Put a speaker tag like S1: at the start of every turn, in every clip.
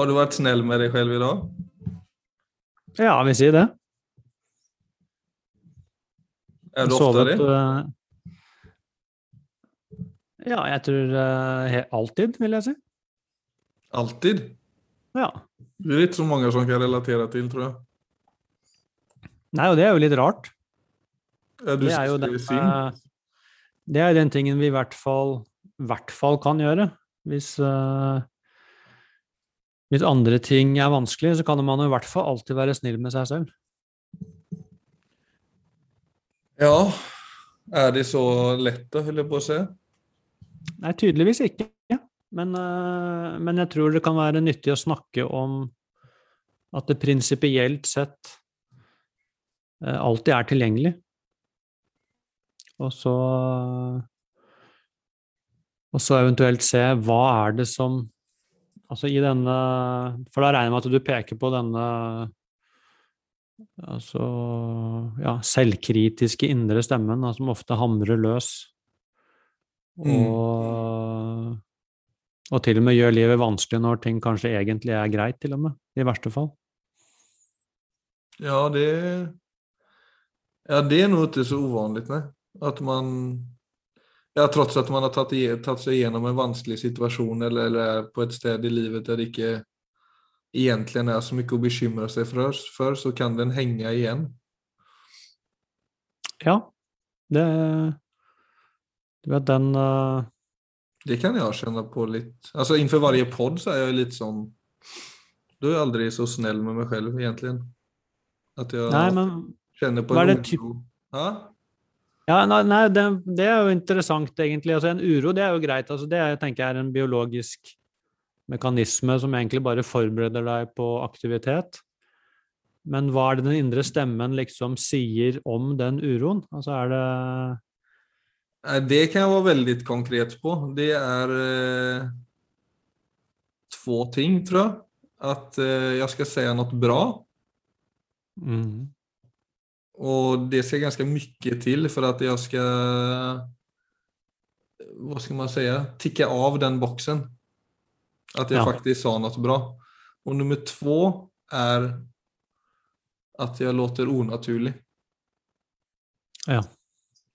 S1: Har du vært snill med deg selv i dag?
S2: Ja, vi sier det.
S1: Er du ofte det?
S2: eh, Ja, jeg tror uh, alltid, vil jeg si.
S1: Alltid?
S2: Ja.
S1: Det er ikke så mange som kan relatere til, tror jeg.
S2: Nei, og det er jo litt rart.
S1: Ja, du
S2: Det er jo den,
S1: synd.
S2: eh, det er den tingen vi i hvert fall, hvert fall kan gjøre. Hvis, eh, hvis andre ting er vanskelig, så kan man jo i hvert fall alltid være snill med seg selv.
S1: Ja, er det så lett da, holder jeg på å si?
S2: Nei, tydeligvis ikke. Men, eh, men jeg tror det kan være nyttig å snakke om at det prinsipielt sett eh, alltid er tilgjengelig. Og så Og så eventuelt se hva er det som Altså i denne For da regner jeg med at du peker på denne altså ja, selvkritiske indre stemmen da, som ofte hamrer løs. Og, og til og med gjør livet vanskelig når ting kanskje egentlig er greit, til og med. I verste fall.
S1: Ja, det Ja, det er noe ikke så ovanlig, nei. At man Ja, trots at man har tatt, tatt seg gjennom en vanskelig situasjon eller, eller er på et sted i livet der det ikke egentlig er så mye å bekymre seg for, for, så kan den henge igjen.
S2: Ja, det Du vet, den uh...
S1: Det kan jeg kjenne på litt Altså innenfor varje podd så er jeg litt sånn Da er jeg aldri så snill med meg selv, egentlig. At jeg
S2: Nei, men
S1: kjenner på en
S2: det typ-
S1: Ja?
S2: Ja, nei, det, det er jo interessant, egentlig. Altså, en uro, det er jo greit. Altså, det er, jeg tenker jeg er en biologisk mekanisme som egentlig bare forbereder deg på aktivitet. Men hva er det den indre stemmen liksom sier om den uroen? Altså, er det
S1: Det kan jeg være veldig konkret på. Det er eh, två ting, tror jeg. At eh, jeg skal si noe bra.
S2: mm,
S1: Og det skal ganske mye til for at jeg skal Hva skal man si? Tikke av den boksen. At jeg
S2: Ja.
S1: faktisk sa noe bra. Og nummer to er at jeg låter unaturlig.
S2: Ja.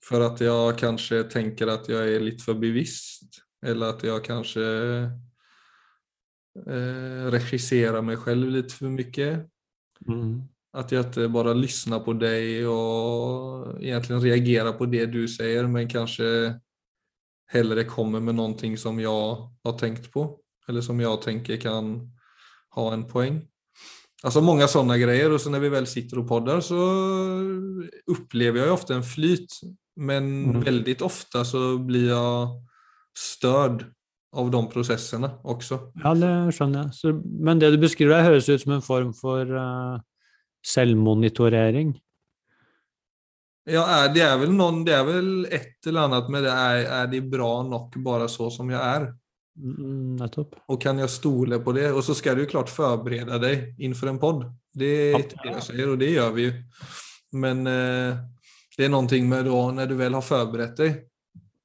S1: For at jeg kanskje tenker at jeg er litt for bevisst. Eller at jeg kanskje eh, regisserer meg selv litt for mye.
S2: mm,
S1: At jeg ikke bare lyssnar på deg og egentlig reagerer på det du sier, men kanskje heller kommer med noe som jeg har tenkt på. Eller som jeg tenker kan ha en poeng. Alltså många sådana grejer och så när vi väl sitter och poddar så upplever jag ju ofta en flyt. Men
S2: Mm.
S1: väldigt ofta så blir jag störd av de processerna också.
S2: Ja, det skjønner jeg. Så, men det du beskriver, der, høres ut som en form for eh, selvmonitorering.
S1: Ja, er, det, er vel noen, det er vel et eller annet med det. er, er det bra nok bare så som jeg er?
S2: Mm, Nettopp.
S1: Og kan jeg stole på det? Og så skal du jo klart forberede deg innenfor en podd. Det
S2: er
S1: inte det jeg sier, og det gjør vi jo. Men eh, det er noe med da, når du vel har forberedt deg,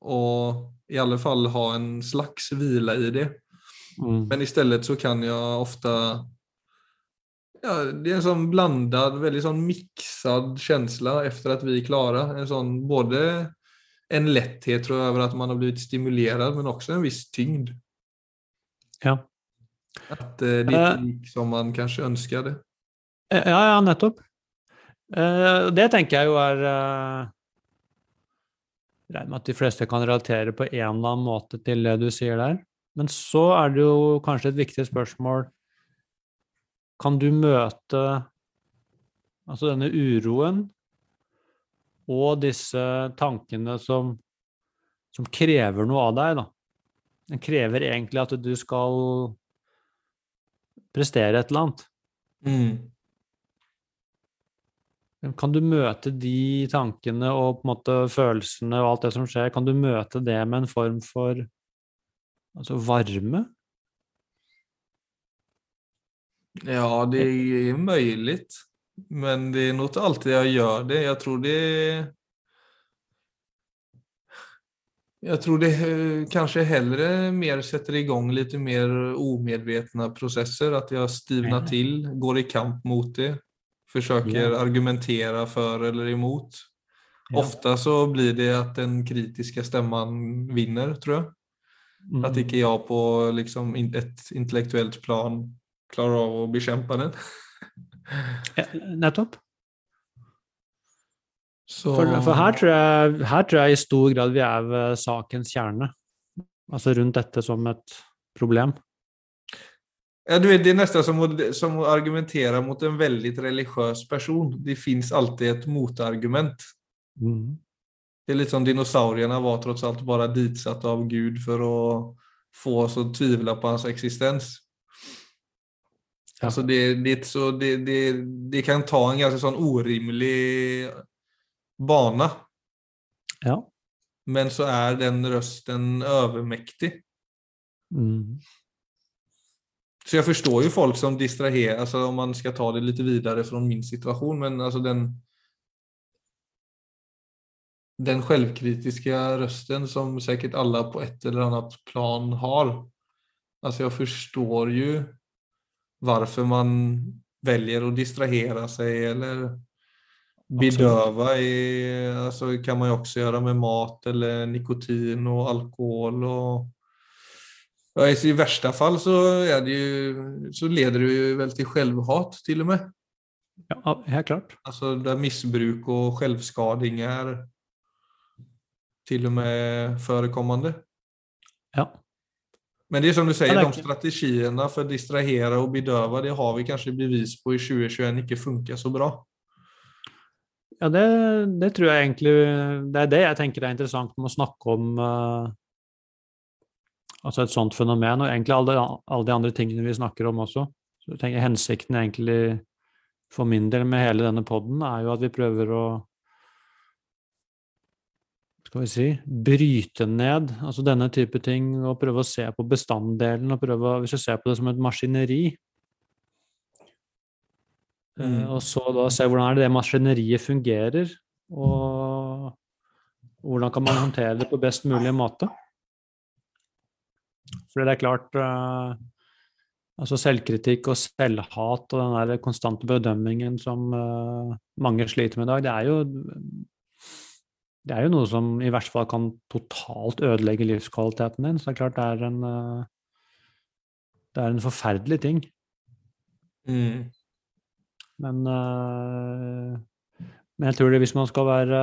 S1: og i alle fall ha en slags hvile i det.
S2: Mm.
S1: Men stedet så kan jeg ofta Ja, det är en sån blandad, väldigt sån mixad känsla efter att vi är klara. En sån både en lätthet tror jag över att man har blivit stimulerad men också en viss tyngd.
S2: Ja.
S1: At eh, det
S2: ikke
S1: gikk som man kanskje ønsker
S2: det. Ja, ja, nettopp. Eh, Det tenker jeg jo er eh, regner med at de fleste kan relatere på en eller annen måte til det du sier der. Men så er det jo kanskje et viktig spørsmål Kan du møte altså denne uroen og disse tankene som, som krever noe av deg, da? Den krever egentlig at du skal prestere et eller annet.
S1: Mm.
S2: Kan du møte de tankene og på en måte følelsene og alt det som skjer, kan du møte det med en form for altså varme?
S1: Ja, det är möjligt. Men det är nog inte alltid jag gör det. Jag tror det Jag tror det eh, kanske hellre mer sätter igång lite mer omedvetna processer, att jag stivnar till, går i kamp mot det, försöker
S2: Ja.
S1: argumentera för eller emot.
S2: Ja.
S1: Ofta så blir det att den kritiska stämman vinner, tror jag.
S2: Mm.
S1: Att ikke jag på liksom ett intellektuellt plan klarar av bekjempe den.
S2: Ja, Nettopp.
S1: Så,
S2: For, for her, tror jeg, her tror jeg i stor grad vi er ved sakens kjerne. Altså rundt dette som et problem.
S1: Ja, du vet, det er nesten som å, som å argumentere mot en veldig religiøs person. Det fins alltid et motargument.
S2: Mm.
S1: Det er litt som dinosaurierna var trots alt bare ditsatt av Gud for å få oss å tvile på hans existens.
S2: Ja.
S1: Alltså det, det, så det, det, det kan ta en ganske sånn orimlig bana.
S2: Ja.
S1: Men så er den røsten overmektig.
S2: Mm.
S1: Så jeg forstår jo folk som distraherer, altså om man skal ta det litt videre fra min situation, men altså den den selvkritiske røsten som säkert alle på et eller annet plan har. Altså, jeg forstår ju varför man väljer att distrahera sig eller bedöva. Det alltså kan man ju också göra med mat eller nikotin och alkohol. Och, ja, I värsta fall så, är det ju, så leder det ju väl till självhat till och med.
S2: ja, helt klart.
S1: Alltså där missbruk och självskading är till och med förekommande.
S2: Ja.
S1: Men det är som du säger, de strategierna för att distrahera och bedöva, det har vi kanske bevis på i 2021 ikke funkar så bra.
S2: Ja, det, det tror jeg egentlig Det er det jeg tenker er interessant med å snakke om uh, altså et sånt fenomen, og egentlig alle, alle de andre tingene vi snakker om også. Så jeg tenker Hensikten egentlig for min del med hele denne poden er jo at vi prøver å skal vi si, bryte ned altså denne type ting og prøve å se på bestanddelen. og prøve, Hvis du ser på det som et maskineri, eh,
S1: Mm.
S2: og så da se hvordan er det det maskineriet fungerer, og hvordan kan man håndtere det på best mulig måte. For det er klart eh, altså Selvkritikk og selvhat og den der konstante bedømmingen som eh, mange sliter med i dag, det er jo det er jo noe som i hvert fall kan totalt ødelegge livskvaliteten din. Så det er klart det er en eh, Det er en forferdelig ting.
S1: Mm.
S2: Men, eh, men jeg tror det hvis man skal være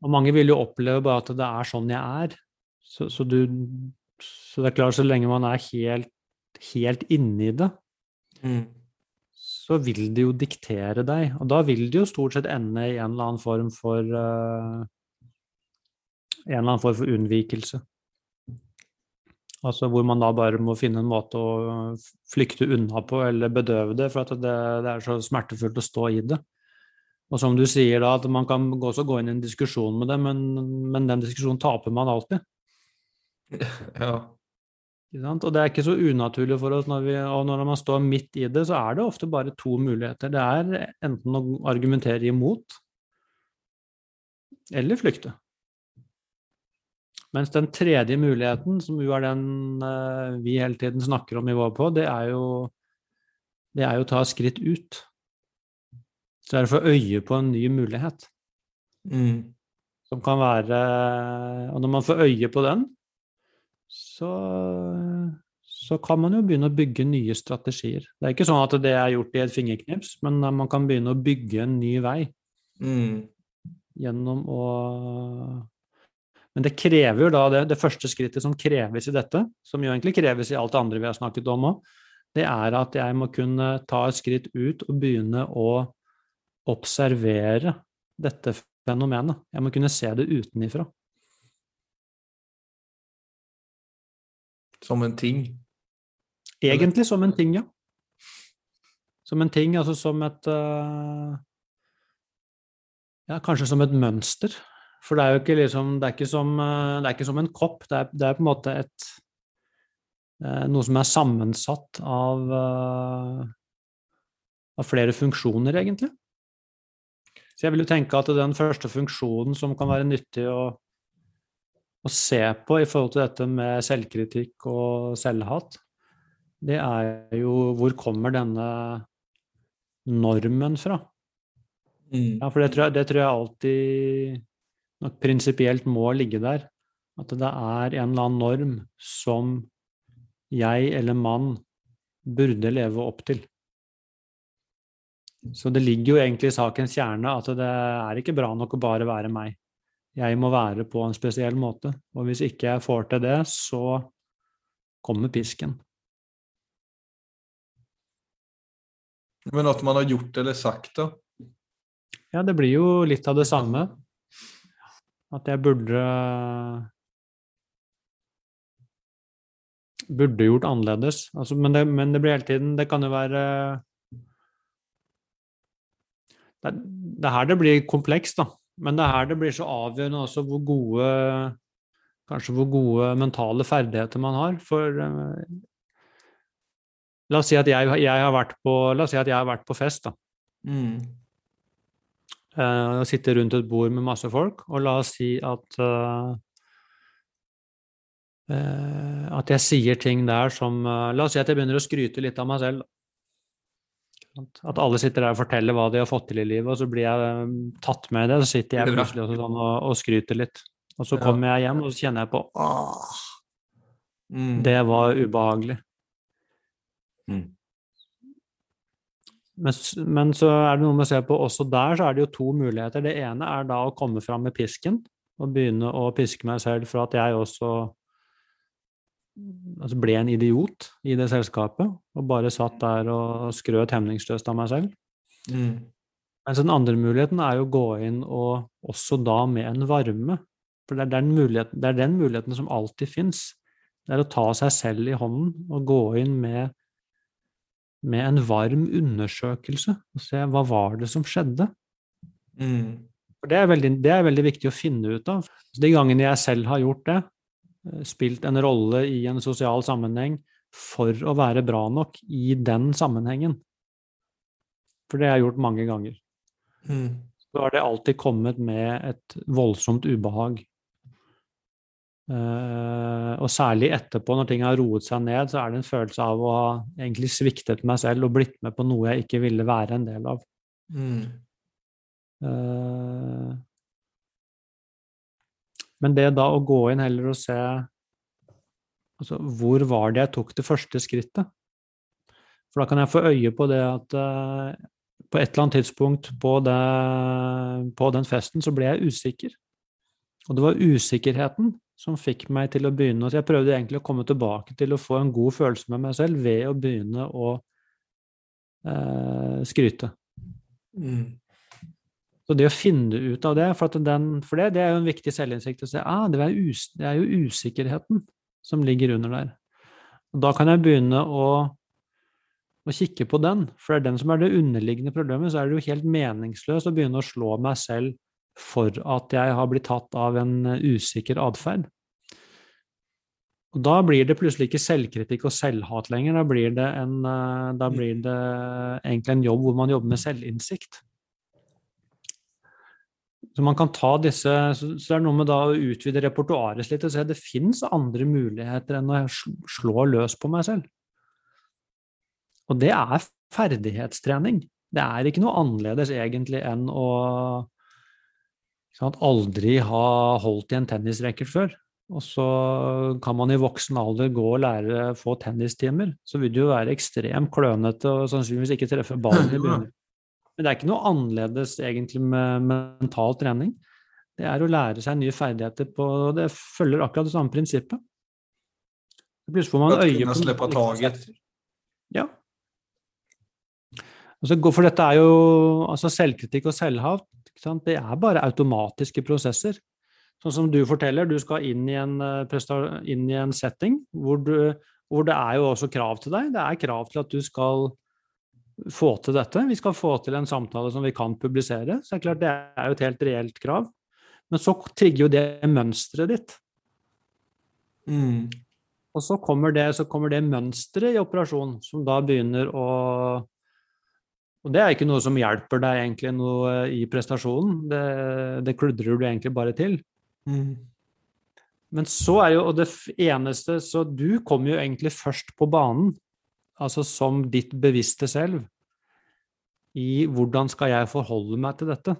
S2: Og mange vil jo oppleve bare at det er sånn jeg er. Så, så, du, så det er klart, så lenge man er helt, helt inni det,
S1: Mm.
S2: Så vil det jo diktere deg. Og da vil det jo stort sett ende i en eller annen form for uh, En eller annen form for unnvikelse. Altså hvor man da bare må finne en måte å flykte unna på eller bedøve det, for at det, det er så smertefullt å stå i det. Og som du sier da, at man kan også gå inn i en diskusjon med det, men, men den diskusjonen taper man alltid.
S1: Ja.
S2: Og det er ikke så unaturlig for oss når, vi, og når man står midt i det, så er det ofte bare to muligheter. Det er enten å argumentere imot, eller flykte. Mens den tredje muligheten, som jo er den eh, vi hele tiden snakker om i vår på, det er jo det er jo å ta skritt ut. Så er det å få øye på en ny mulighet
S1: Mm.
S2: som kan være Og når man får øye på den, så, så kan man jo begynne å bygge nye strategier. Det er ikke sånn at det er gjort i et fingerknips, men man kan begynne å bygge en ny vei
S1: Mm.
S2: gjennom å Men det krever jo da det, det første skrittet som kreves i dette, som jo egentlig kreves i alt det andre vi har snakket om òg, det er at jeg må kunne ta et skritt ut og begynne å observere dette fenomenet. Jeg må kunne se det utenifra.
S1: Som en ting.
S2: Egentlig som en ting, ja. Som en ting, altså som et uh, Ja, kanskje som et mønster. For det er jo ikke liksom Det er ikke som, eh, er ikke som en kopp. Det er, det er på en måte et uh, Noe som er sammensatt av uh, av flere funksjoner, egentlig. Så jeg vil jo tenke at den første funksjonen som kan være nyttig å å se på i forhold til dette med selvkritikk og selvhat, det er jo hvor kommer denne normen fra?
S1: Mm.
S2: Ja, for det tror jeg, det tror jeg alltid nok prinsipielt må ligge der. At det er en eller annen norm som jeg eller mann burde leve opp til. Så det ligger jo egentlig i sakens kjerne at det er ikke bra nok å bare være meg. Jeg må være på en spesiell måte. Og hvis ikke jeg får til det, så kommer pisken.
S1: Men at man har gjort eller sagt det.
S2: Ja, det blir jo litt av det samme. At jeg burde Burde gjort annerledes. Altså, men, det, men det blir hele tiden Det kan jo være det, det er her det blir komplekst, da. Men det er her det blir så avgjørende også hvor gode Kanskje hvor gode mentale ferdigheter man har. For eh, La oss si at jeg, jeg har vært på La oss si at jeg har vært på fest, da.
S1: Mm.
S2: Eh, og sitter rundt et bord med masse folk, og la oss si at eh, eh, At jeg sier ting der som eh, La oss si at jeg begynner å skryte litt av meg selv. At alle sitter der og forteller hva de har fått til i livet, og så blir jeg eh, tatt med i det. Så sitter jeg plutselig også sånn og, og skryter litt. Og så kommer jeg hjem, og så kjenner jeg på Åh,
S1: Mm.
S2: det var ubehagelig.
S1: Mm.
S2: Men, men så er det noe med å se på også der så er det jo to muligheter. Det ene er da å komme fram med pisken og begynne å piske meg selv for at jeg også altså ble en idiot i det selskapet og bare satt der og skrøt hemningsløst av meg selv.
S1: Mm.
S2: Mens den andre muligheten er jo å gå inn og også da med en varme. For det er den muligheten, det er den muligheten som alltid fins. Det er å ta seg selv i hånden og gå inn med, med en varm undersøkelse og se hva var det som skjedde.
S1: Mm.
S2: For det er, veldig, det er veldig viktig å finne ut av. Så de gangene jeg selv har gjort det, spilt en rolle i en sosial sammenheng for å være bra nok i den sammenhengen, for det har jeg gjort mange ganger,
S1: Mm.
S2: så har det alltid kommet med et voldsomt ubehag. Uh, og særlig etterpå, når ting har roet seg ned, så er det en følelse av å ha egentlig sviktet meg selv og blitt med på noe jeg ikke ville være en del av.
S1: Mm.
S2: Eh, Men det da å gå inn heller og se altså, hvor var det jeg tok det første skrittet? For da kan jeg få øye på det at uh, på et eller annet tidspunkt på, det, på den festen så ble jeg usikker. Og det var usikkerheten som fikk meg til å begynne. Så jeg prøvde egentlig å komme tilbake til å få en god følelse med meg selv ved å begynne å eh, skryte.
S1: Mm.
S2: Så det å finne ut av det, for, at den, for det, det er jo en viktig selvinnsikt å se ah, det, er det er jo usikkerheten som ligger under der. Og da kan jeg begynne å, å kikke på den, for det er den som er det underliggende problemet. Så er det jo helt meningsløst å begynne å slå meg selv for at jeg har blitt tatt av en usikker atferd. Og da blir det plutselig ikke selvkritikk og selvhat lenger. Da blir det, en, eh, da blir det egentlig en jobb hvor man jobber med selvinnsikt. Så man kan ta disse, så det er noe med da å utvide repertoaret litt og se at det fins andre muligheter enn å slå løs på meg selv. Og det er ferdighetstrening. Det er ikke noe annerledes egentlig enn å sant, aldri ha holdt i en tennisracket før. Og så kan man i voksen alder gå og lære få tennistimer. Så vil du jo være ekstremt klønete og sannsynligvis ikke treffe ballen i begynnelsen. Men det er ikke noe annerledes egentlig med mental trening. Det er å lære seg nye ferdigheter på Det følger akkurat det samme prinsippet. Plutselig får man øye på
S1: slippe taget.
S2: Ja. Altså, for dette er jo altså Selvkritikk og selvhat, det er bare automatiske prosesser. Sånn som du forteller, du skal inn i en, eh, inn i en setting hvor, du, hvor det er jo også krav til deg. Det er krav til at du skal få til dette. Vi skal få til en samtale som vi kan publisere. Så det er klart det er jo et helt reelt krav. Men så trigger jo det mønsteret ditt.
S1: Mm.
S2: Og så kommer det, så kommer det mønsteret i operasjon, som da begynner å Og det er ikke noe som hjelper deg egentlig noe i prestasjonen, det, det kludrer du egentlig bare til.
S1: Mm.
S2: Men så er jo og det eneste Så du kommer jo egentlig først på banen, altså som ditt bevisste selv, i hvordan skal jeg forholde meg til dette?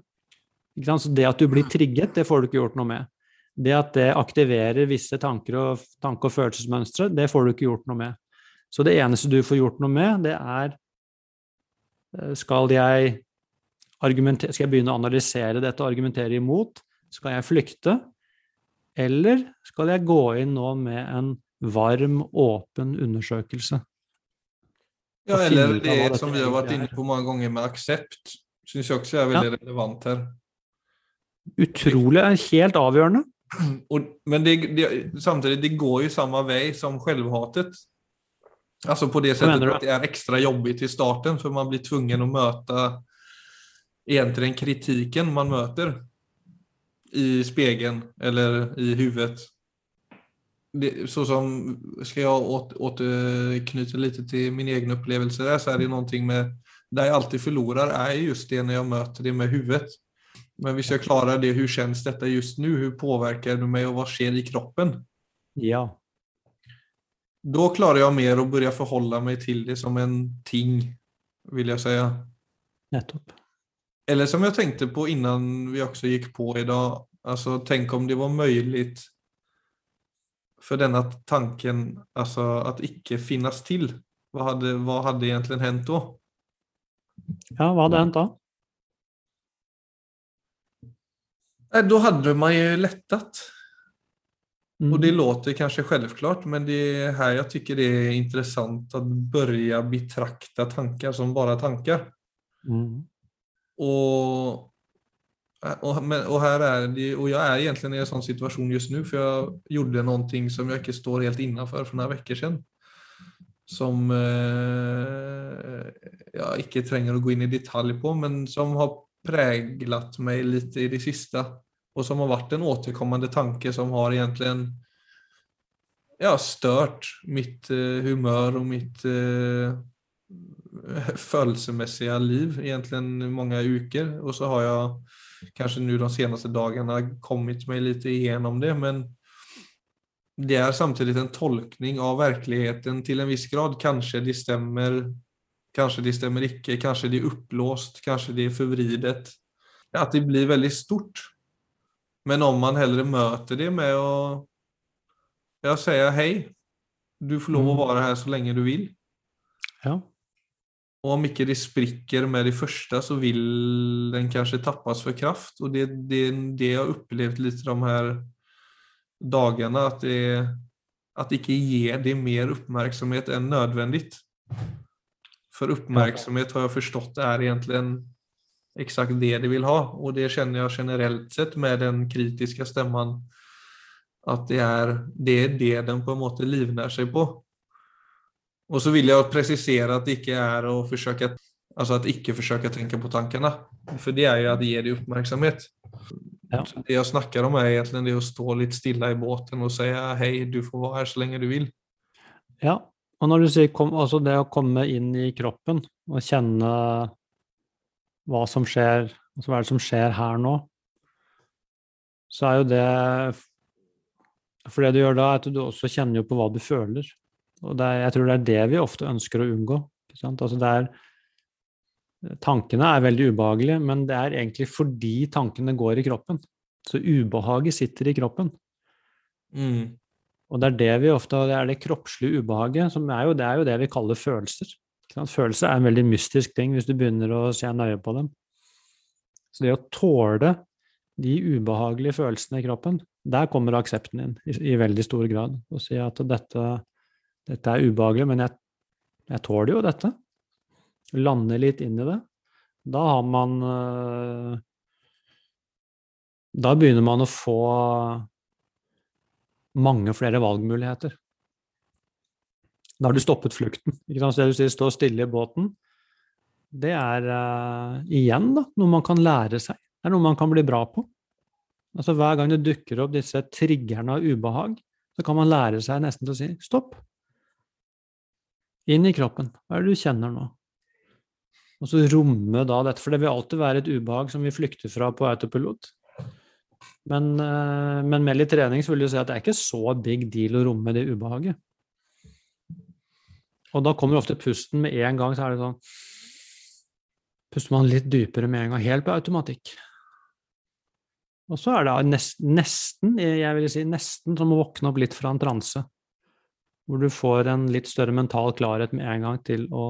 S2: Så det at du blir trigget, det får du ikke gjort noe med. Det at det aktiverer visse tanker og, tanke- og følelsesmønstre, det får du ikke gjort noe med. Så det eneste du får gjort noe med, det er eh, Skal jeg, skal jeg begynne å analysere dette og argumentere imot? Skal jeg flykte? Eller skal jeg gå inn nå med en varm, åpen undersøkelse?
S1: Ja, eller det som vi har
S2: vært
S1: inne på mange ganger med accept. Syns jeg også er veldig ja. relevant her.
S2: Utrolig, helt avgjørende.
S1: Og, men det, det, samtidig, det går jo samme vei som selvhatet. Alltså på det
S2: settet
S1: at det er extra jobbigt i starten for man blir tvungen å møte egentlig kritiken man møter i spegeln eller i huvudet. Det, så som, ska jag åt, återknyta lite till min egen upplevelse där så är det någonting med, där jag alltid förlorar är just det när jag möter det med huvudet. Men hvis jeg klarer det, hur känns detta just nu? Hur påverkar det meg, og hva skjer i kroppen?
S2: Ja.
S1: Da klarer jeg mer å börja forholde meg til det som en ting, vil jeg si.
S2: Nettopp.
S1: Eller som jeg tenkte på innan vi også gikk på i dag, alltså tänk om det var möjligt för denna tanken alltså, att icke finnas till. Vad hade, vad hade egentligen hänt då?
S2: Ja, hadde hendt da?
S1: Nej, Då hade man ju lättat.
S2: Mm.
S1: Och det låter kanske självklart, men det är här jag tycker det är intressant att börja betrakta tankar som bara tankar.
S2: Mm.
S1: Och, och, men- och, här är det, och jag är egentligen i en sån situation just nu, för jag gjorde någonting som jag inte står helt innanför för några veckor sedan. Som eh, jag inte tränger att gå in i detalj på, men som har präglat mig lite i det sista. Och som har varit en återkommande tanke som har egentligen ja, stört mitt eh, humör och mitt eh, födelsemässiga liv egentlig mange uker. Og så har jeg kanskje nå de seneste dagene kommet meg litt igjennom det, men det er samtidig en tolkning av verkligheten til en viss grad. Kanskje det stemmer, kanskje det stemmer ikke, kanskje det er oppblåst, kanskje det er forvridet. At det blir veldig stort. Men om man heller møter det med å ja, säga hej, du får lov
S2: å
S1: være her så lenge du vil.
S2: Ja.
S1: Och om ikke det spricker med det første, så vil den kanskje tappas for kraft. Og det det det jeg har opplevd litt de her dagene, at det, at det ikke gir det mer oppmerksomhet enn nødvendig. For oppmerksomhet har jeg forstått er egentlig exakt det det vil ha. Og det kjenner jeg generelt sett med den kritiske stemmen, at det er det, er det den på en måte livnærer seg på. Och så vill jag precisera att det icke är att försöka, alltså att icke försöka tänka på tankarna. För det är ju att ge det uppmärksamhet.
S2: Ja.
S1: Det jag snackar om är egentligen det att stå lite stilla i båten och säga hej, du får vara här så länge du vill.
S2: ja. Og når du sier kom, altså det å komme inn i kroppen og kjenne hva som skjer, altså hva er det som skjer her nå, så er jo det For det du gjør da, er at du også kjenner jo på hva du føler. Og det er, jeg tror det er det vi ofte ønsker å unngå. Altså er Tankene er veldig ubehagelige, men det er egentlig fordi tankene går i kroppen. Så ubehaget sitter i kroppen.
S1: Mm.
S2: Og det er det vi ofte Det er det kroppslige ubehaget, som er jo, det er jo det vi kaller følelser. Følelser er en veldig mystisk ting hvis du begynner å se nøye på dem. Så det å tåle de ubehagelige følelsene i kroppen, der kommer aksepten inn i, i veldig stor grad. Å si at dette, dette er ubehagelig, men jeg, jeg tåler jo dette. Lande litt inn i det. Da har man øh, Da begynner man å få mange flere valgmuligheter. Da har du stoppet flukten. Ikke sant? Så det du sier, stå stille i båten, det er uh, igjen da, noe man kan lære seg. Det er noe man kan bli bra på. Altså Hver gang det dukker opp disse triggerne av ubehag, så kan man lære seg nesten til å si stopp. Inn i kroppen. Hva er det du kjenner nå? Og så romme da dette, for det vil alltid være et ubehag som vi flykter fra på autopilot. Men, eh, men med litt trening så vil du si at det er ikke så big deal å romme det ubehaget. Og da kommer ofte pusten med en gang, så er det sånn Puster man litt dypere med en gang, helt på automatikk. Og så er det nesten, jeg vil si nesten som å våkne opp litt fra en transe. Hvor du får en litt større mental klarhet med en gang til å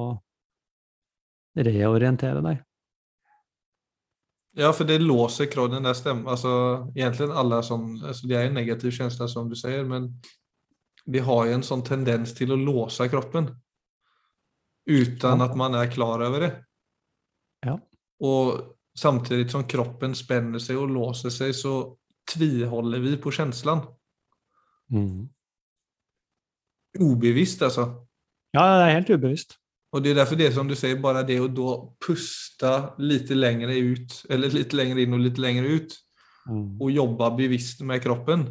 S2: reorientere deg.
S1: Ja, for det låser kroppen, den der stemmen. Altså, egentlig alle sånn altså, Det er en negativ følelse, som du sier, men vi har jo en sånn tendens til å låse kroppen uten at man er klar over det.
S2: Ja.
S1: Og samtidig som kroppen spenner seg og låser seg, så tviholder vi på følelsen.
S2: Mm.
S1: Obevisst altså.
S2: Ja, det er helt ubevisst.
S1: Og det er derfor det som du sier, bare det å da puste litt lenger ut, eller litt lenger inn og litt lenger ut,
S2: Mm.
S1: og jobbe bevisst med kroppen,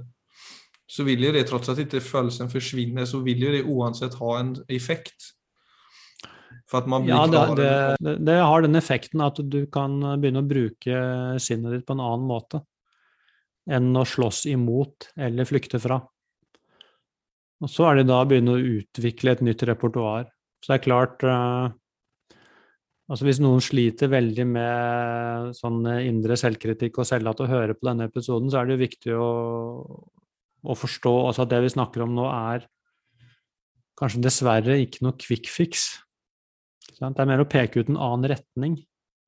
S1: så vil jo det, trots at ikke følelsen forsvinner, så vil jo det uansett ha en effekt. For at man blir
S2: Ja, det,
S1: klar
S2: det, det, det har den effekten at du kan begynne å bruke sinnet ditt på en annen måte enn å slåss imot eller flykte fra. Og så er det da begynne å utvikle et nytt repertoar. Så det er klart eh, Altså hvis noen sliter veldig med sånn indre selvkritikk og selvhat og hører på denne episoden, så er det jo viktig å, å forstå altså at det vi snakker om nå, er kanskje dessverre ikke noe quick fix. Det er mer å peke ut en annen retning.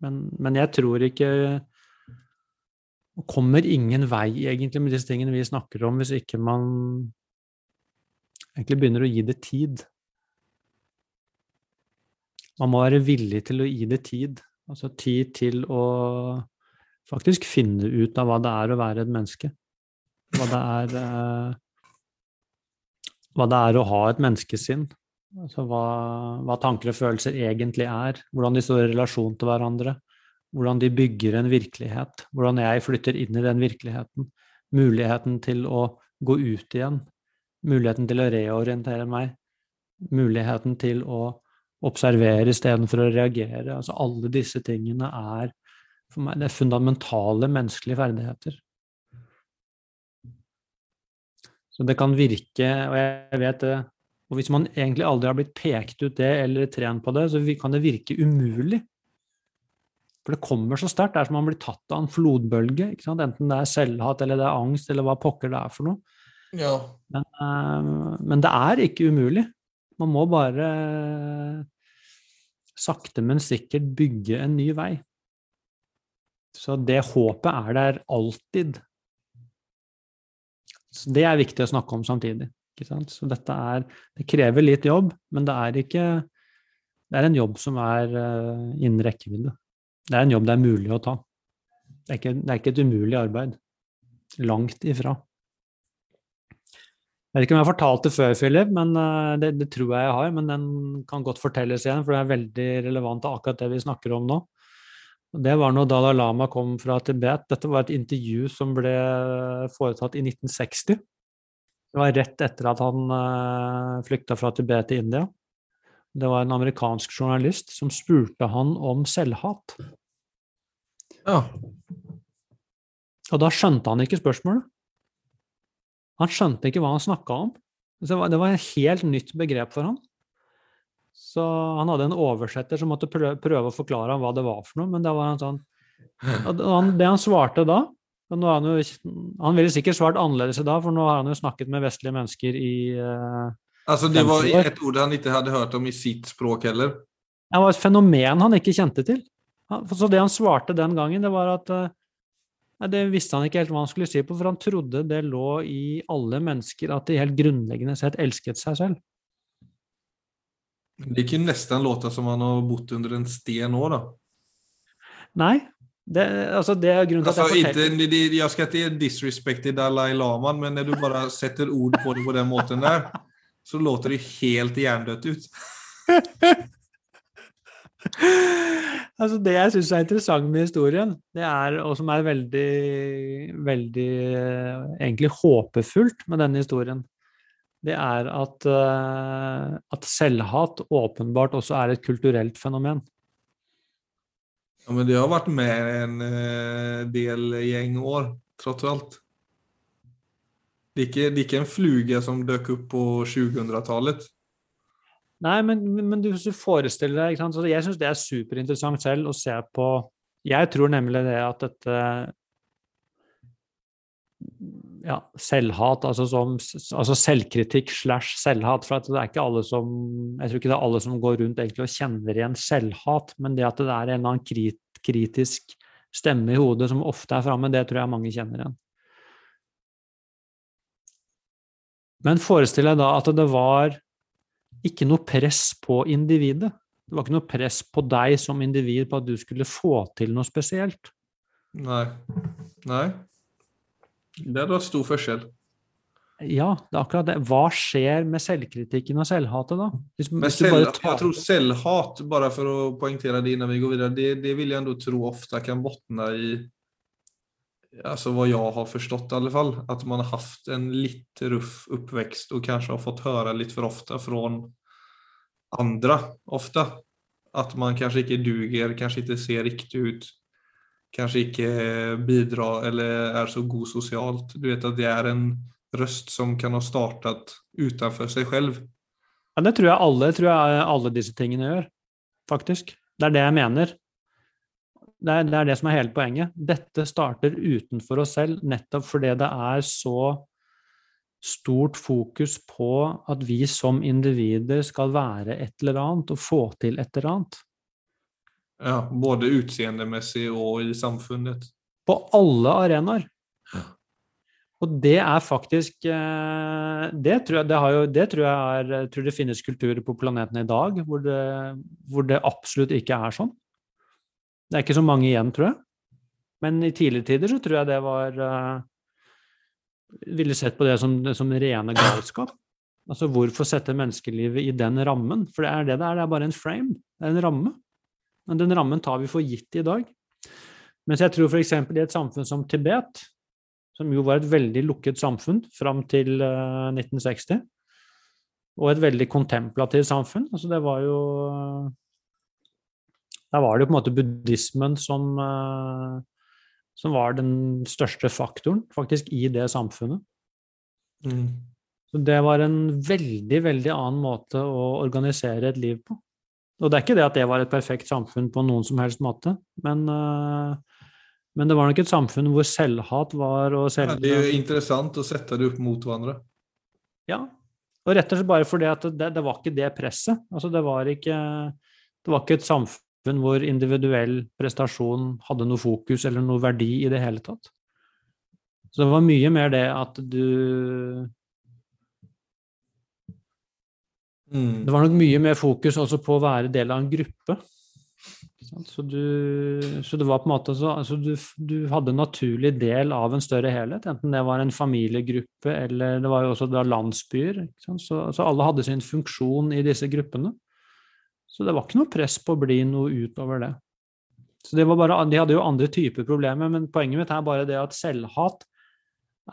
S2: Men, men jeg tror ikke kommer ingen vei egentlig med disse tingene vi snakker om, hvis ikke man egentlig begynner å gi det tid. Man må være villig til å gi det tid. Altså tid til å faktisk finne ut av hva det er å være et menneske. Hva det er eh, Hva det er å ha et menneskesinn. Altså hva, hva tanker og følelser egentlig er. Hvordan de står i relasjon til hverandre. Hvordan de bygger en virkelighet. Hvordan jeg flytter inn i den virkeligheten. Muligheten til å gå ut igjen. Muligheten til å reorientere meg. Muligheten til å observere istedenfor å reagere. Altså alle disse tingene er for meg det er fundamentale menneskelige ferdigheter. Så det kan virke, og jeg vet det Og hvis man egentlig aldri har blitt pekt ut det eller trent på det, så kan det virke umulig. For det kommer så sterkt. Det er som om man blir tatt av en flodbølge. Enten det er selvhat eller det er angst eller hva pokker det er for noe.
S1: Ja.
S2: Men, eh, men det er ikke umulig. Man må bare sakte, men sikkert bygge en ny vei. Så det håpet er der alltid. Så det er viktig å snakke om samtidig. Så dette er Det krever litt jobb, men det er ikke Det er en jobb som er uh, innen rekkevidde. Det er en jobb det er mulig å ta. Det er ikke, det er ikke et umulig arbeid. Langt ifra. Jeg vet ikke om jeg har fortalt det før, Philip, men uh, det, det, tror jeg jeg har. Men den kan godt fortelles igjen, for det er veldig relevant til akkurat det vi snakker om nå. Det var når Dalai Lama kom fra Tibet. Dette var et intervju som ble foretatt i 1960. Det var rett etter at han uh, flykta fra Tibet til India. Det var en amerikansk journalist som spurte han om selvhat.
S1: ja.
S2: Og da skjønte han ikke spørsmålet. Han skjønte ikke hva han snakka om. Det var, det var et helt nytt begrep for han. Så han hadde en oversetter som måtte prøve, prøve å forklare ham hva det var for noe, men det var en sånn han, Det han svarte da han, jo, han, ville sikkert svart annerledes i dag, for nå har han jo snakket med vestlige mennesker i uh,
S1: Altså, det var et ord han ikke hadde hørt om i sitt språk heller?
S2: Det var et fenomen han ikke kjente til. Så det han svarte den gangen, det var at uh, det visste han ikke helt hva han skulle si på, for han trodde det lå i alle mennesker at de helt grunnleggende sett elsket seg selv.
S1: Det kan nesten låte som han har bodd under en sten nå, da.
S2: Nei. Det, altså det er grunnen til
S1: altså,
S2: at jeg forteller
S1: ikke, det, Jeg skal ikke disrespekte Dalai Lama, men når du bare setter ord på det på den måten der, så låter det helt hjernedødt ut.
S2: altså Det jeg syns er interessant med historien, det er, og som er veldig, veldig egentlig håpefullt med denne historien, det er at, uh, at selvhat åpenbart også er et kulturelt fenomen.
S1: Ja, men det har vært med en uh, del gjeng år. trots alt. Det er ikke en fluge som dukket opp på 2000-tallet.
S2: Nei, men, men du, hvis du forestiller deg? Så Jeg syns det er superinteressant selv å se på Jeg tror nemlig det at dette ja, selvhat, altså, som, altså selvkritikk slash selvhat. For det er ikke alle som Jeg tror ikke det er alle som går rundt egentlig og kjenner igjen selvhat, men det at det er en eller annen krit, kritisk stemme i hodet som ofte er framme, det tror jeg mange kjenner igjen. Men forestill deg da at det var ikke noe press på individet. Det var ikke noe press på deg som individ på at du skulle få til noe spesielt.
S1: Nei. Nei. Det er da stor forskjell.
S2: Ja, det er akkurat det. Hva skjer med selvkritikken og selvhatet da? Hvis,
S1: Men
S2: hvis
S1: selv,
S2: bare tar-
S1: jeg tror selvhat, bare for å poengtere det innan vi går videre, det, det vil jeg ändå tro ofte kan bunne i Alltså vad jag har förstått i alla fall, att man har haft en litt ruff uppväxt och kanske har fått höra lite för ofta från andra ofta. Att man kanskje ikke duger, kanskje ikke ser riktig ut, Kanskje ikke bidrar eller er så god sosialt. Du vet at det er en røst som kan ha startet utenfor seg selv.
S2: Ja, det tror jeg alle, tror jeg alle disse tingene gjør, faktisk. Det er det jeg mener. Det er, det er det som er hele poenget. Dette starter utenfor oss selv, nettopp fordi det er så stort fokus på at vi som individer skal være et eller annet og få til et eller annet.
S1: Ja, både utseendemessig og i samfunnet.
S2: På alle arenaer. Og det er faktisk eh, Det tror jeg, det har jo, det tror jeg er tror det finnes kulturer på planeten i dag hvor det, hvor det absolutt ikke er sånn. Det er ikke så mange igjen, tror jeg. Men i tidligere tider så tror jeg det var eh, Ville sett på det som, som rene galskap. Altså hvorfor sette menneskelivet i den rammen? For det er det det er, det er bare en frame. Det er en ramme. Men den rammen tar vi for gitt i dag. Mens jeg tror f.eks. i et samfunn som Tibet, som jo var et veldig lukket samfunn fram til eh, 1960, og et veldig kontemplativt samfunn. Altså det var jo Der var det jo på en måte buddhismen som, eh, som var den største faktoren, faktisk, i det samfunnet.
S1: Mm.
S2: Så det var en veldig, veldig annen måte å organisere et liv på. Og det er ikke det at det var et perfekt samfunn på noen som helst måte, men, eh, men det var nok et samfunn hvor selvhat var og
S1: Ja, det er jo interessant å sette det opp mot hverandre.
S2: Ja, og rett og slett bare fordi at det, det var ikke det presset. Altså det var ikke, det var ikke et samfunn hvor individuell prestasjon hadde noe fokus eller noe verdi i det hele tatt. Så det var mye mer det at du
S1: Mm.
S2: Det var nok mye mer fokus også på å være del av en gruppe. Så, du, så det var på en måte så, altså du, du hadde en naturlig del av en større helhet, enten det var en familiegruppe eller det var jo også landsbyer. Så, så alle hadde sin funksjon i disse gruppene. Så det var ikke noe press på å bli noe utover det. Så det var bare, De hadde jo andre typer problemer, men poenget mitt er bare det at selvhat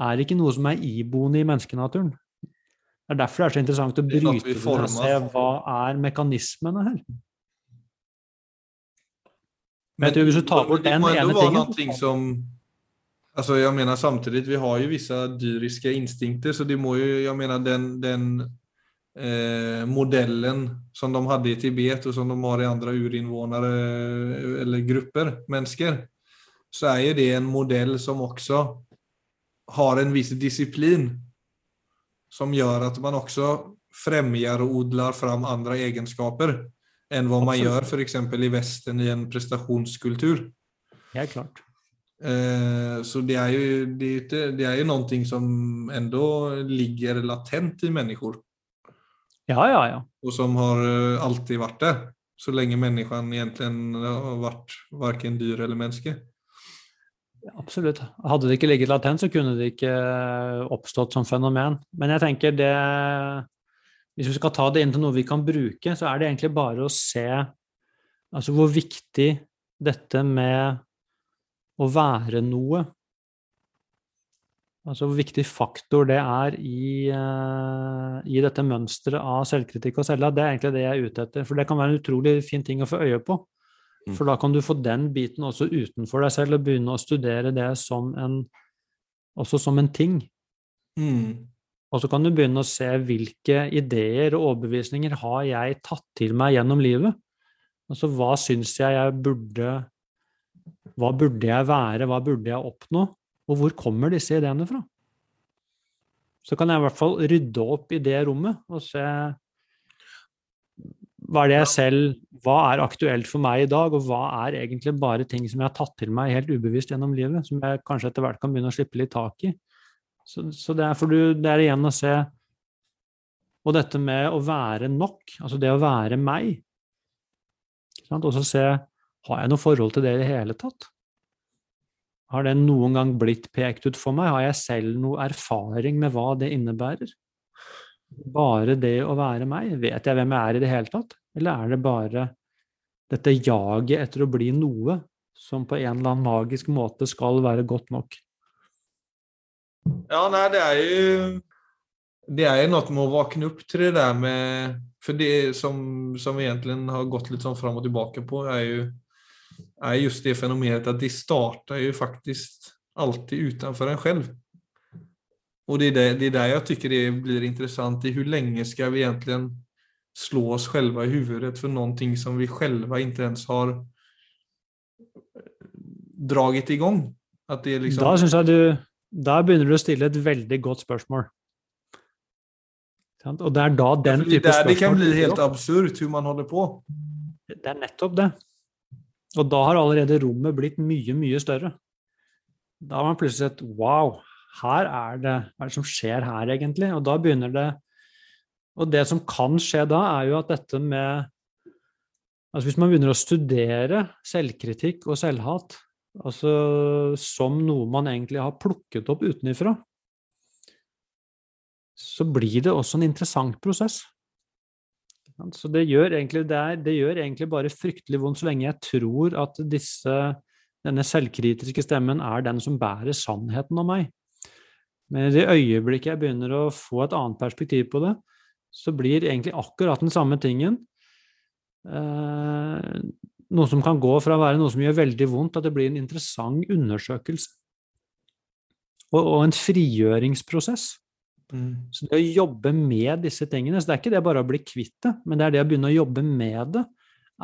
S2: er ikke noe som er iboende i menneskenaturen. Det er derfor det er så interessant å
S1: Det noe
S2: bryte det og se hva er mekanismene her. Men men hvis du tar bort
S1: det
S2: den
S1: må ändå
S2: ene
S1: vara
S2: tingen
S1: ting som Alltså jag menar samtidigt, vi har ju vissa dyriska instinkter så det må ju, jag menar den, den eh, modellen som de hadde i Tibet og som de har i andre urinvånare eh, eller grupper, mennesker, så er jo det en modell som også har en viss disciplin som gjør at man også fremmer og odler fram andre egenskaper enn hva man gjør f.eks. i Vesten i en prestationskultur.
S2: Helt klart.
S1: Eh, Så det er, jo, det, är ju inte, det är ju någonting som enda ligger latent i människor
S2: Ja, ja, ja.
S1: och som har eh, alltid varit det, Så länge människan egentligen har varit varken dyr eller menneske.
S2: Absolutt. Hadde det ikke ligget latent, så kunne det ikke oppstått som fenomen. Men jeg tenker det Hvis vi skal ta det inn til noe vi kan bruke, så er det egentlig bare å se altså hvor viktig dette med å være noe Altså hvor viktig faktor det er i, eh, i dette mønsteret av selvkritikk og selvhat. Det er egentlig det jeg er ute etter. For det kan være en utrolig fin ting å få øye på.
S3: Mm.
S2: For da kan du få den biten også utenfor deg selv og begynne å studere det som en også som en ting.
S1: Mm.
S2: Og så kan du begynne å se hvilke ideer og overbevisninger har jeg tatt til meg gjennom livet. Altså hva syns jeg jeg burde Hva burde jeg være, hva burde jeg oppnå? Og hvor kommer disse ideene fra? Så kan jeg i hvert fall rydde opp i det rommet og se hva er det jeg selv Hva er aktuelt for meg i dag, og hva er egentlig bare ting som jeg har tatt til meg helt ubevisst gjennom livet, som jeg kanskje etter hvert kan begynne å slippe litt tak i. Så, så det, er du, det er igjen å se Og dette med å være nok, altså det å være meg. Og så se har jeg noe forhold til det i det hele tatt. Har det noen gang blitt pekt ut for meg? Har jeg selv noe erfaring med hva det innebærer? Bare det å være meg? Vet jeg hvem jeg er i det hele tatt? Eller er det bare dette jaget etter å bli noe som på en eller annen magisk måte skal være godt nok?
S1: Ja, nei, det er jo Det er jo noe med å våkne opp til det der med For det som, som egentlig har gått litt sånn fram og tilbake på, er jo er just det fenomenet at de startar jo faktisk alltid utenfor en selv. Og det er, det, det är der jeg tycker det blir interessant i hvor lenge skal vi egentlig slå oss själva i huvudet for noe som vi själva ikke ens har draget i det
S2: Liksom... Da syns jeg du Da begynner du å stille et veldig godt spørsmål. Og det er da den type
S1: spørsmål Det kan bli helt absurd hvordan man holder på.
S2: Det er nettopp det. Og da har allerede rommet blitt mye, mye større. Da har man plutselig sett wow, her er det hva er det som skjer her, egentlig? Og da begynner det Og det som kan skje da, er jo at dette med Altså hvis man begynner å studere selvkritikk og selvhat altså som noe man egentlig har plukket opp utenifra, så blir det også en interessant prosess. Så det gjør, egentlig, det, er, det gjør egentlig bare fryktelig vondt så lenge jeg tror at disse, denne selvkritiske stemmen er den som bærer sannheten om meg. Men i det øyeblikket jeg begynner å få et annet perspektiv på det, så blir egentlig akkurat den samme tingen eh, noe som kan gå fra å være noe som gjør veldig vondt, at det blir en interessant undersøkelse. Og, og en frigjøringsprosess. Mm. Så det å jobbe med disse tingene så Det er ikke det bare å bli kvitt det, men det er det å begynne å jobbe med det,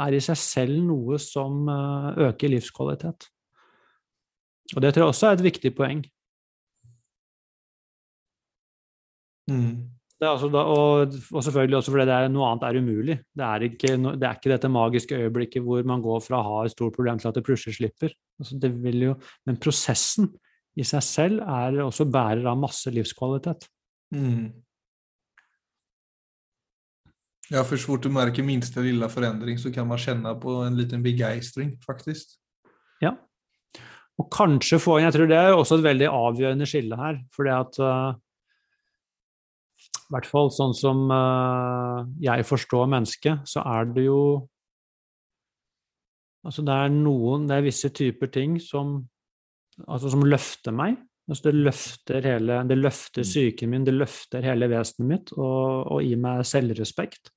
S2: er i seg selv noe som eh, øker livskvalitet. Og det tror jeg også er et viktig poeng. Mm. Det er altså da, og, og, selvfølgelig også fordi det er noe annet er umulig. Det er, ikke, det er ikke dette magiske øyeblikket hvor man går fra å ha et stort problem til at det plutselig slipper. Altså jo, men prosessen i seg selv er også bærer av masse livskvalitet. Mm.
S1: Ja, for så fort du merker minste lille forandring, så kan man kjenne på en liten begeistring, faktisk.
S2: Ja. Og kanskje få inn Jeg tror det er også et veldig avgjørende skille her. For det at uh, I hvert fall sånn som uh, jeg forstår mennesket, så er det jo Altså, det er noen Det er visse typer ting som Altså som løfter meg, Altså det løfter hele, det løfter mm. psyken min, det løfter hele vesenet mitt og, og gir meg selvrespekt.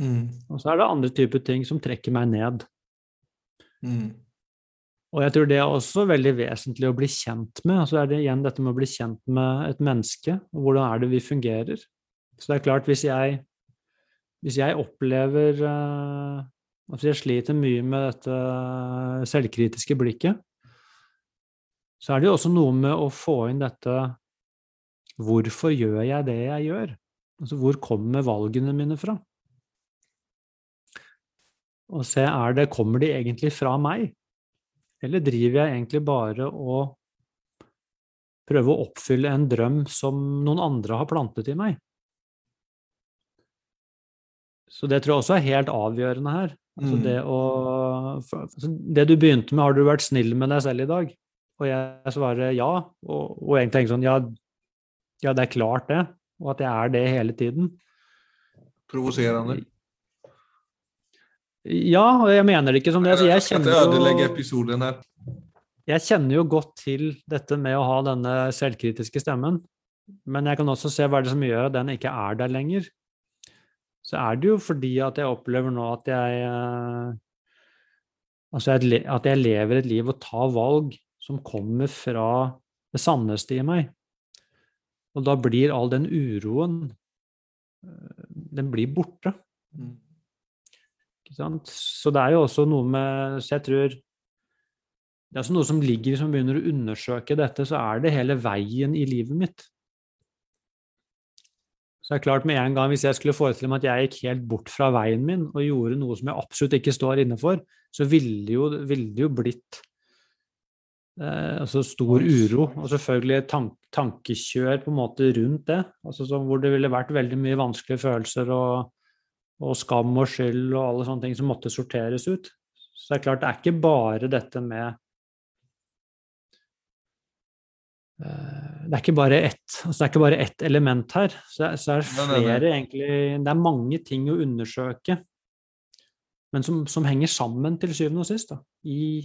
S2: Mm. Og så er det andre typer ting som trekker meg ned. Mm. Og jeg tror det er også veldig vesentlig å bli kjent med. Altså er det igjen dette med å bli kjent med et menneske, og hvordan er det vi fungerer. Så det er klart, hvis jeg, hvis jeg opplever uh, Altså jeg sliter mye med dette selvkritiske blikket, så er det jo også noe med å få inn dette Hvorfor gjør jeg det jeg gjør? Altså, hvor kommer valgene mine fra? Og se, er det, kommer de egentlig fra meg? Eller driver jeg egentlig bare og prøver å oppfylle en drøm som noen andre har plantet i meg? Så det tror jeg også er helt avgjørende her. Altså mm. det, å, altså det du begynte med, har du vært snill med deg selv i dag? Og jeg svarer ja, og, og egentlig tenker sånn ja, ja, det er klart det, og at jeg er det hele tiden.
S1: Provoserende?
S2: Ja, og jeg mener det ikke som det. Altså, jeg, kjenner
S1: jo,
S2: jeg kjenner jo godt til dette med å ha denne selvkritiske stemmen, men jeg kan også se hva det som gjør at den ikke er der lenger. Så er det jo fordi at jeg opplever nå at jeg eh, Altså at jeg lever et liv og tar valg som kommer fra det sanneste i meg. Og da blir all den uroen eh, Den blir borte.
S1: Mm.
S2: Ikke sant? Så det er jo også noe med Så jeg tror det er også noe som ligger som begynner å undersøke dette, så er det hele veien i livet mitt. Så det er klart med en gang Hvis jeg skulle forestille meg at jeg gikk helt bort fra veien min og gjorde noe som jeg absolutt ikke står inne for, så ville det jo, ville det jo blitt eh, altså stor uro. Og selvfølgelig tank, tankekjør på en måte rundt det. altså så, Hvor det ville vært veldig mye vanskelige følelser og, og skam og skyld og alle sånne ting som måtte sorteres ut. Så det er klart, det er ikke bare dette med Eh, det er ikke bare ett, altså det er ikke bare ett element her. Så, så er det flere nei, nei, nei. egentlig Det er mange ting å undersøke, men som, som henger sammen til syvende og sist. Da, i,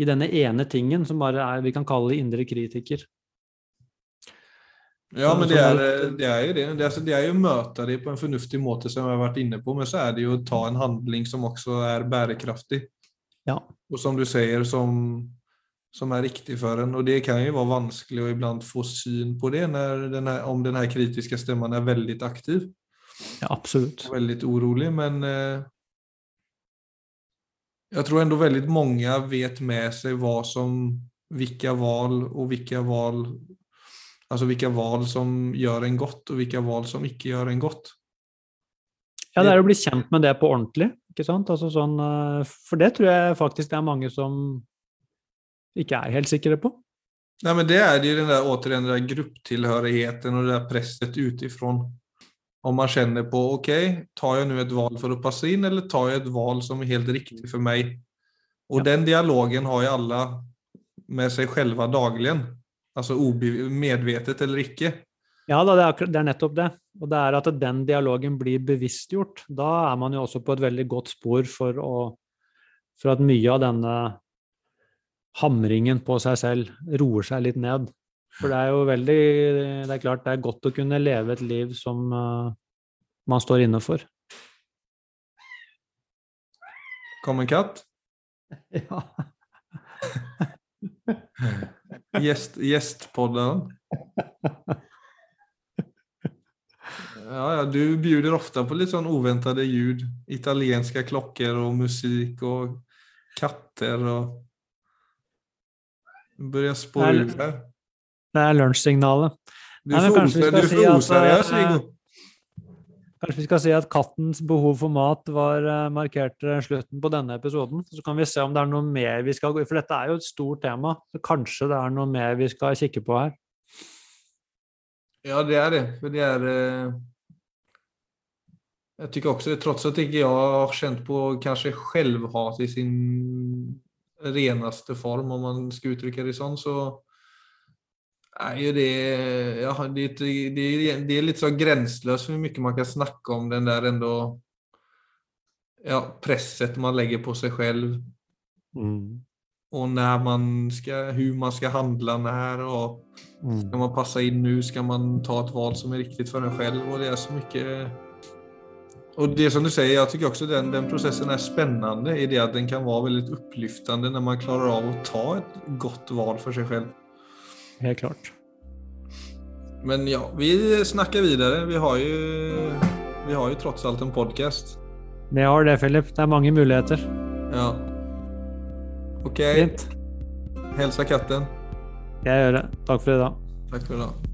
S2: i, denne ene tingen som bare er vi kan kalle det indre kritiker.
S1: Ja, men det er, det er jo det. Det er, det er jo å møte det på en fornuftig måte, som jeg har vært inne på, men så er det jo å ta en handling som også er bærekraftig.
S2: Ja.
S1: Og som du sier, som som er riktig for en. Og det kan jo være vanskelig å iblant få syn på det den her, om den her kritiske stemmen er veldig aktiv.
S2: Ja, absolutt.
S1: Veldig urolig, men eh, jeg tror ändå veldig mange vet med seg hva som, hvilke valg og hvilke valg Altså hvilke valg som gjør en godt, og hvilke valg som ikke gjør en godt.
S2: Ja, det er å bli kjent med det på ordentlig. ikke sant? Altså sånn, eh, for det tror jeg faktisk det er mange som ikke er helt sikre på?
S1: Nei, men Det er jo den der, återigen, den der grupptilhørigheten og det der presset utifrån. Om man kjenner på ok, tar jeg nå et valg for å passe inn, eller tar jeg et valg som er helt riktig for meg? Og ja. den dialogen har jo alle med seg selv daglig. Altså medvetet eller ikke.
S2: Ja, det er, det er, nettopp det. Og det er at den dialogen blir bevisstgjort. Da er man jo også på et veldig godt spor for, å, for at mye av denne hamringen på seg selv roer seg litt ned. For det er jo veldig Det er klart det er godt å kunne leve et liv som uh, man står inne for.
S1: Kom en katt?
S2: Ja.
S1: Gjest, gjestpodderen. Ja, ja, du bjuder ofte på litt sånn uventede ljud. Italienske klokker og musikk og katter og Begynner å spore ut her.
S2: Det er lunsjsignalet.
S1: Du er for oseriøs, Viggo.
S2: Kanskje vi skal si at kattens behov for mat var uh, markert uh, slutten på denne episoden. Så kan vi se om det er noe mer vi skal gå For dette er jo et stort tema. Så kanskje det er noe mer vi skal kikke på her.
S1: Ja, det er det. For det er Jeg syns også tross at ikke jeg har kjent på kanskje selvhat i sin reneste form, om man skal uttrykke det sånn, så er jo det ja, det, det, det er litt så grenseløst hvor mye man kan snakke om den der ändå ja, presset man legger på seg selv.
S2: Mm.
S1: Og når man skal, hvordan man skal handle når, og mm. skal man passe inn nå, skal man ta et valg som er riktig for en selv, og det er så mye og det som du sier, jeg syns også den, den processen er spennende i det at den kan være veldig oppløftende når man klarer av å ta et godt valg for seg selv.
S2: Helt klart.
S1: Men ja, vi snakker videre. Vi har jo, vi har jo trots alt en podcast.
S2: Vi har det, Philip. Det er mange muligheter.
S1: Ja. Ok.
S2: Fint.
S1: Hilsa katten.
S2: Jeg gjør det. Takk for i dag.
S1: Takk for i dag.